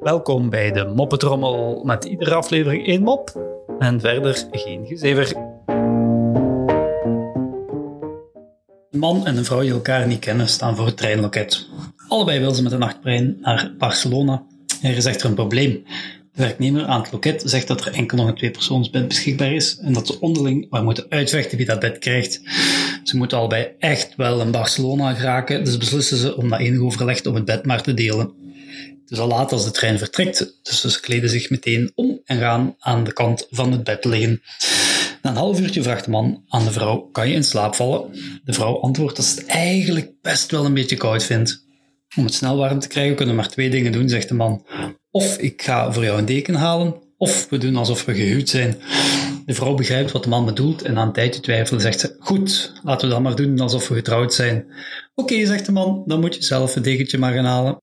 Welkom bij de Moppetrommel met iedere aflevering één mop en verder geen gezever. Een man en een vrouw die elkaar niet kennen staan voor het treinloket. Allebei willen ze met een nachtbrein naar Barcelona. Er is echter een probleem. De werknemer aan het loket zegt dat er enkel nog een tweepersoonsbed beschikbaar is en dat ze onderling maar moeten uitvechten wie dat bed krijgt. Ze moeten allebei echt wel in Barcelona geraken, dus beslissen ze om na enig overleg om het bed maar te delen. Het is al laat als de trein vertrekt, dus ze kleden zich meteen om en gaan aan de kant van het bed liggen. Na een half uurtje vraagt de man aan de vrouw, kan je in slaap vallen? De vrouw antwoordt dat ze het eigenlijk best wel een beetje koud vindt. Om het snel warm te krijgen kunnen we maar twee dingen doen, zegt de man. Of ik ga voor jou een deken halen, of we doen alsof we gehuwd zijn. De vrouw begrijpt wat de man bedoelt en na een tijdje twijfelen zegt ze, goed, laten we dan maar doen alsof we getrouwd zijn. Oké, zegt de man, dan moet je zelf het dekentje maar gaan halen.